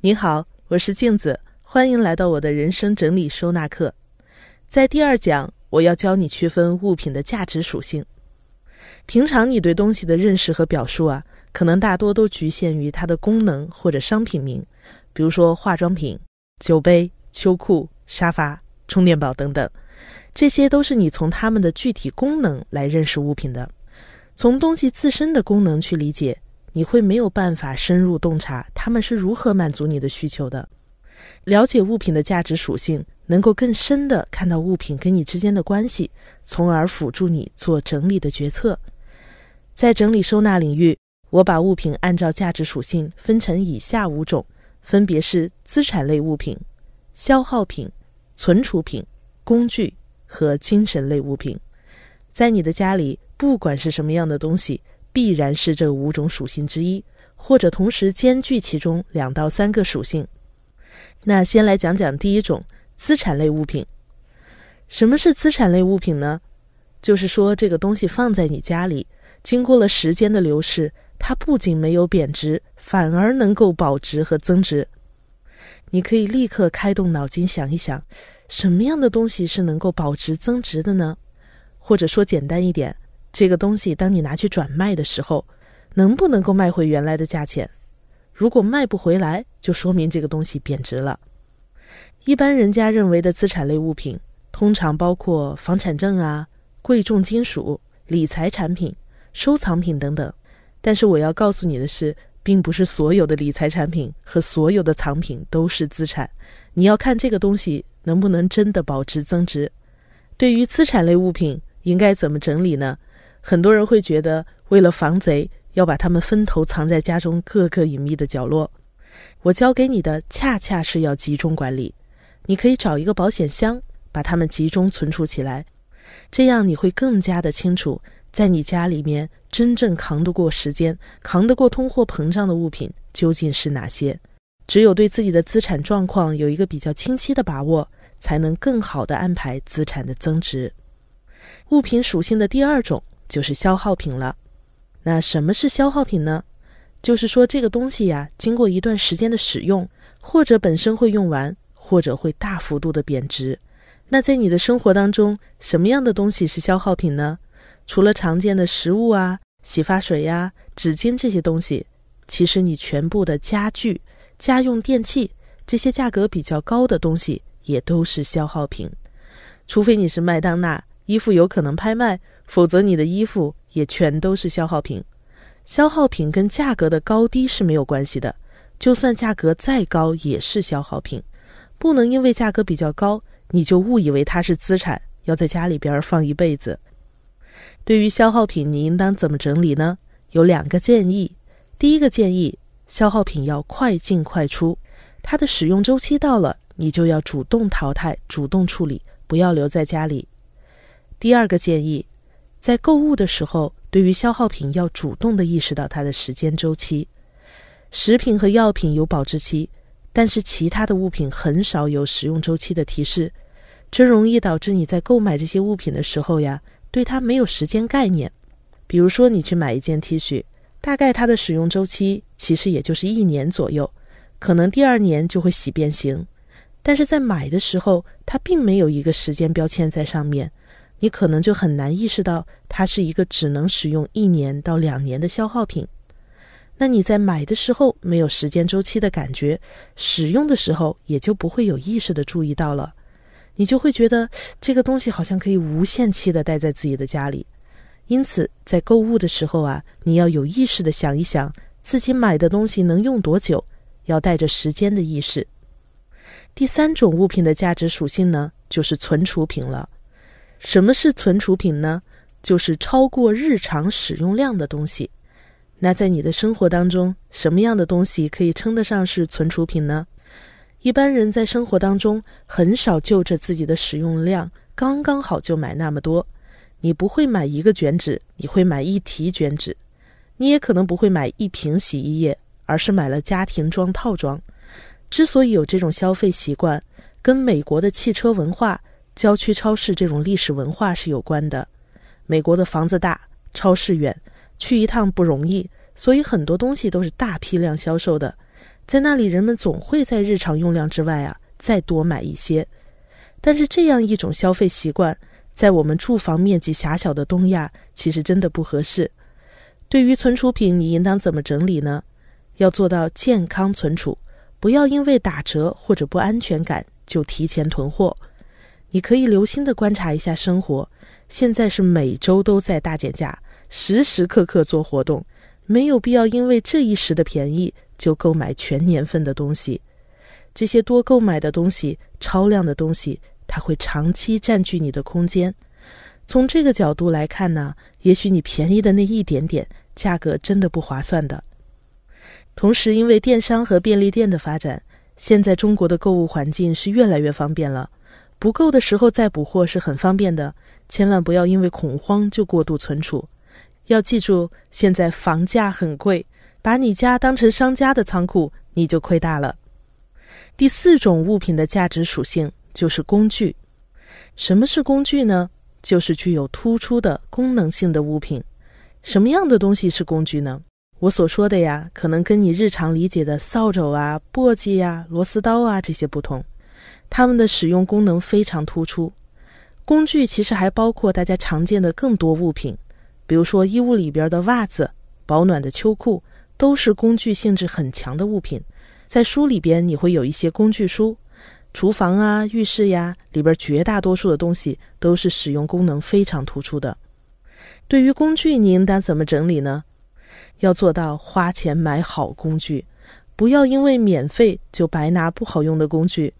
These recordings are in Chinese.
你好，我是镜子，欢迎来到我的人生整理收纳课。在第二讲，我要教你区分物品的价值属性。平常你对东西的认识和表述啊，可能大多都局限于它的功能或者商品名，比如说化妆品、酒杯、秋裤、沙发、充电宝等等，这些都是你从它们的具体功能来认识物品的。从东西自身的功能去理解。你会没有办法深入洞察他们是如何满足你的需求的。了解物品的价值属性，能够更深的看到物品跟你之间的关系，从而辅助你做整理的决策。在整理收纳领域，我把物品按照价值属性分成以下五种，分别是资产类物品、消耗品、存储品、工具和精神类物品。在你的家里，不管是什么样的东西。必然是这五种属性之一，或者同时兼具其中两到三个属性。那先来讲讲第一种资产类物品。什么是资产类物品呢？就是说这个东西放在你家里，经过了时间的流逝，它不仅没有贬值，反而能够保值和增值。你可以立刻开动脑筋想一想，什么样的东西是能够保值增值的呢？或者说简单一点。这个东西，当你拿去转卖的时候，能不能够卖回原来的价钱？如果卖不回来，就说明这个东西贬值了。一般人家认为的资产类物品，通常包括房产证啊、贵重金属、理财产品、收藏品等等。但是我要告诉你的是，并不是所有的理财产品和所有的藏品都是资产。你要看这个东西能不能真的保值增值。对于资产类物品，应该怎么整理呢？很多人会觉得，为了防贼，要把它们分头藏在家中各个隐秘的角落。我教给你的，恰恰是要集中管理。你可以找一个保险箱，把它们集中存储起来，这样你会更加的清楚，在你家里面真正扛得过时间、扛得过通货膨胀的物品究竟是哪些。只有对自己的资产状况有一个比较清晰的把握，才能更好的安排资产的增值。物品属性的第二种。就是消耗品了。那什么是消耗品呢？就是说这个东西呀，经过一段时间的使用，或者本身会用完，或者会大幅度的贬值。那在你的生活当中，什么样的东西是消耗品呢？除了常见的食物啊、洗发水呀、纸巾这些东西，其实你全部的家具、家用电器这些价格比较高的东西，也都是消耗品。除非你是麦当娜，衣服有可能拍卖。否则，你的衣服也全都是消耗品。消耗品跟价格的高低是没有关系的，就算价格再高，也是消耗品。不能因为价格比较高，你就误以为它是资产，要在家里边放一辈子。对于消耗品，你应当怎么整理呢？有两个建议。第一个建议，消耗品要快进快出，它的使用周期到了，你就要主动淘汰、主动处理，不要留在家里。第二个建议。在购物的时候，对于消耗品要主动的意识到它的时间周期。食品和药品有保质期，但是其他的物品很少有使用周期的提示，这容易导致你在购买这些物品的时候呀，对它没有时间概念。比如说，你去买一件 T 恤，大概它的使用周期其实也就是一年左右，可能第二年就会洗变形，但是在买的时候，它并没有一个时间标签在上面。你可能就很难意识到它是一个只能使用一年到两年的消耗品。那你在买的时候没有时间周期的感觉，使用的时候也就不会有意识的注意到了。你就会觉得这个东西好像可以无限期的待在自己的家里。因此，在购物的时候啊，你要有意识的想一想自己买的东西能用多久，要带着时间的意识。第三种物品的价值属性呢，就是存储品了。什么是存储品呢？就是超过日常使用量的东西。那在你的生活当中，什么样的东西可以称得上是存储品呢？一般人在生活当中很少就着自己的使用量刚刚好就买那么多。你不会买一个卷纸，你会买一提卷纸。你也可能不会买一瓶洗衣液，而是买了家庭装套装。之所以有这种消费习惯，跟美国的汽车文化。郊区超市这种历史文化是有关的。美国的房子大，超市远，去一趟不容易，所以很多东西都是大批量销售的。在那里人们总会在日常用量之外啊再多买一些。但是这样一种消费习惯，在我们住房面积狭小的东亚，其实真的不合适。对于存储品，你应当怎么整理呢？要做到健康存储，不要因为打折或者不安全感就提前囤货。你可以留心的观察一下生活，现在是每周都在大减价，时时刻刻做活动，没有必要因为这一时的便宜就购买全年份的东西。这些多购买的东西、超量的东西，它会长期占据你的空间。从这个角度来看呢，也许你便宜的那一点点，价格真的不划算的。同时，因为电商和便利店的发展，现在中国的购物环境是越来越方便了。不够的时候再补货是很方便的，千万不要因为恐慌就过度存储。要记住，现在房价很贵，把你家当成商家的仓库，你就亏大了。第四种物品的价值属性就是工具。什么是工具呢？就是具有突出的功能性的物品。什么样的东西是工具呢？我所说的呀，可能跟你日常理解的扫帚啊、簸箕呀、螺丝刀啊这些不同。它们的使用功能非常突出。工具其实还包括大家常见的更多物品，比如说衣物里边的袜子、保暖的秋裤，都是工具性质很强的物品。在书里边，你会有一些工具书。厨房啊、浴室呀，里边绝大多数的东西都是使用功能非常突出的。对于工具，你应当怎么整理呢？要做到花钱买好工具，不要因为免费就白拿不好用的工具。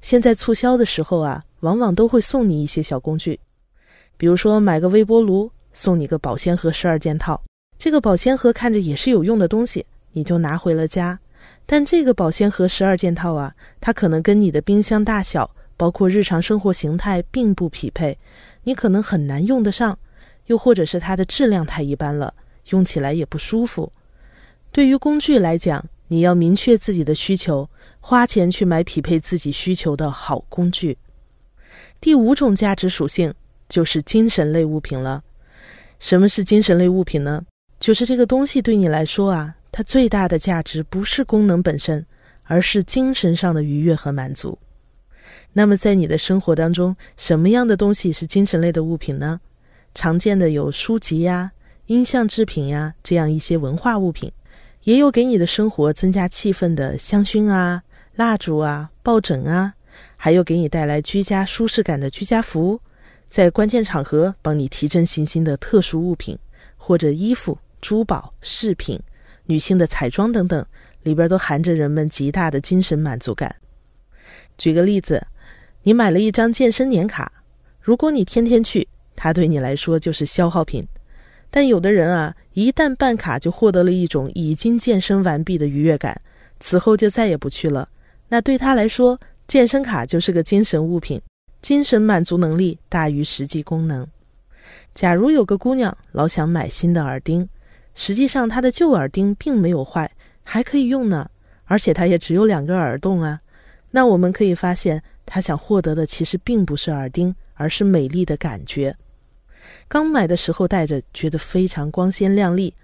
现在促销的时候啊，往往都会送你一些小工具，比如说买个微波炉，送你个保鲜盒十二件套。这个保鲜盒看着也是有用的东西，你就拿回了家。但这个保鲜盒十二件套啊，它可能跟你的冰箱大小，包括日常生活形态并不匹配，你可能很难用得上，又或者是它的质量太一般了，用起来也不舒服。对于工具来讲，你要明确自己的需求。花钱去买匹配自己需求的好工具。第五种价值属性就是精神类物品了。什么是精神类物品呢？就是这个东西对你来说啊，它最大的价值不是功能本身，而是精神上的愉悦和满足。那么在你的生活当中，什么样的东西是精神类的物品呢？常见的有书籍呀、音像制品呀这样一些文化物品，也有给你的生活增加气氛的香薰啊。蜡烛啊，抱枕啊，还有给你带来居家舒适感的居家服，在关键场合帮你提振信心的特殊物品，或者衣服、珠宝、饰品、女性的彩妆等等，里边都含着人们极大的精神满足感。举个例子，你买了一张健身年卡，如果你天天去，它对你来说就是消耗品。但有的人啊，一旦办卡就获得了一种已经健身完毕的愉悦感，此后就再也不去了。那对他来说，健身卡就是个精神物品，精神满足能力大于实际功能。假如有个姑娘老想买新的耳钉，实际上她的旧耳钉并没有坏，还可以用呢，而且她也只有两个耳洞啊。那我们可以发现，她想获得的其实并不是耳钉，而是美丽的感觉。刚买的时候戴着觉得非常光鲜亮丽，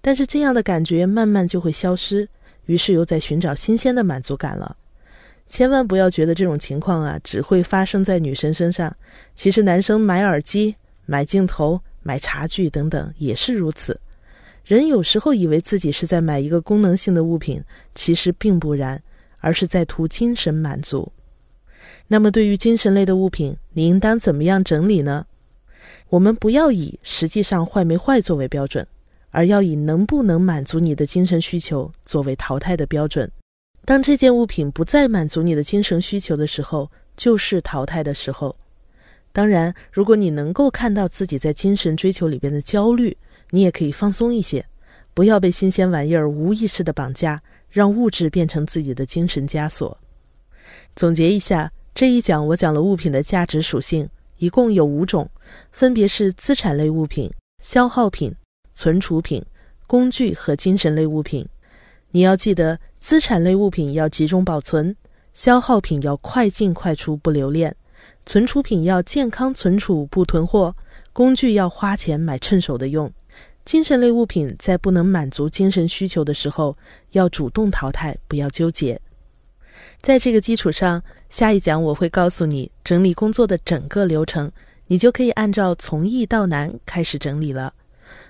但是这样的感觉慢慢就会消失，于是又在寻找新鲜的满足感了。千万不要觉得这种情况啊只会发生在女生身上，其实男生买耳机、买镜头、买茶具等等也是如此。人有时候以为自己是在买一个功能性的物品，其实并不然，而是在图精神满足。那么，对于精神类的物品，你应当怎么样整理呢？我们不要以实际上坏没坏作为标准，而要以能不能满足你的精神需求作为淘汰的标准。当这件物品不再满足你的精神需求的时候，就是淘汰的时候。当然，如果你能够看到自己在精神追求里边的焦虑，你也可以放松一些，不要被新鲜玩意儿无意识的绑架，让物质变成自己的精神枷锁。总结一下，这一讲我讲了物品的价值属性，一共有五种，分别是资产类物品、消耗品、存储品、工具和精神类物品。你要记得，资产类物品要集中保存，消耗品要快进快出不留恋，存储品要健康存储不囤货，工具要花钱买趁手的用，精神类物品在不能满足精神需求的时候，要主动淘汰，不要纠结。在这个基础上，下一讲我会告诉你整理工作的整个流程，你就可以按照从易到难开始整理了。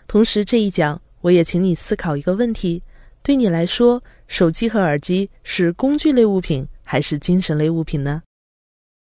同时，这一讲我也请你思考一个问题：对你来说，手机和耳机是工具类物品还是精神类物品呢？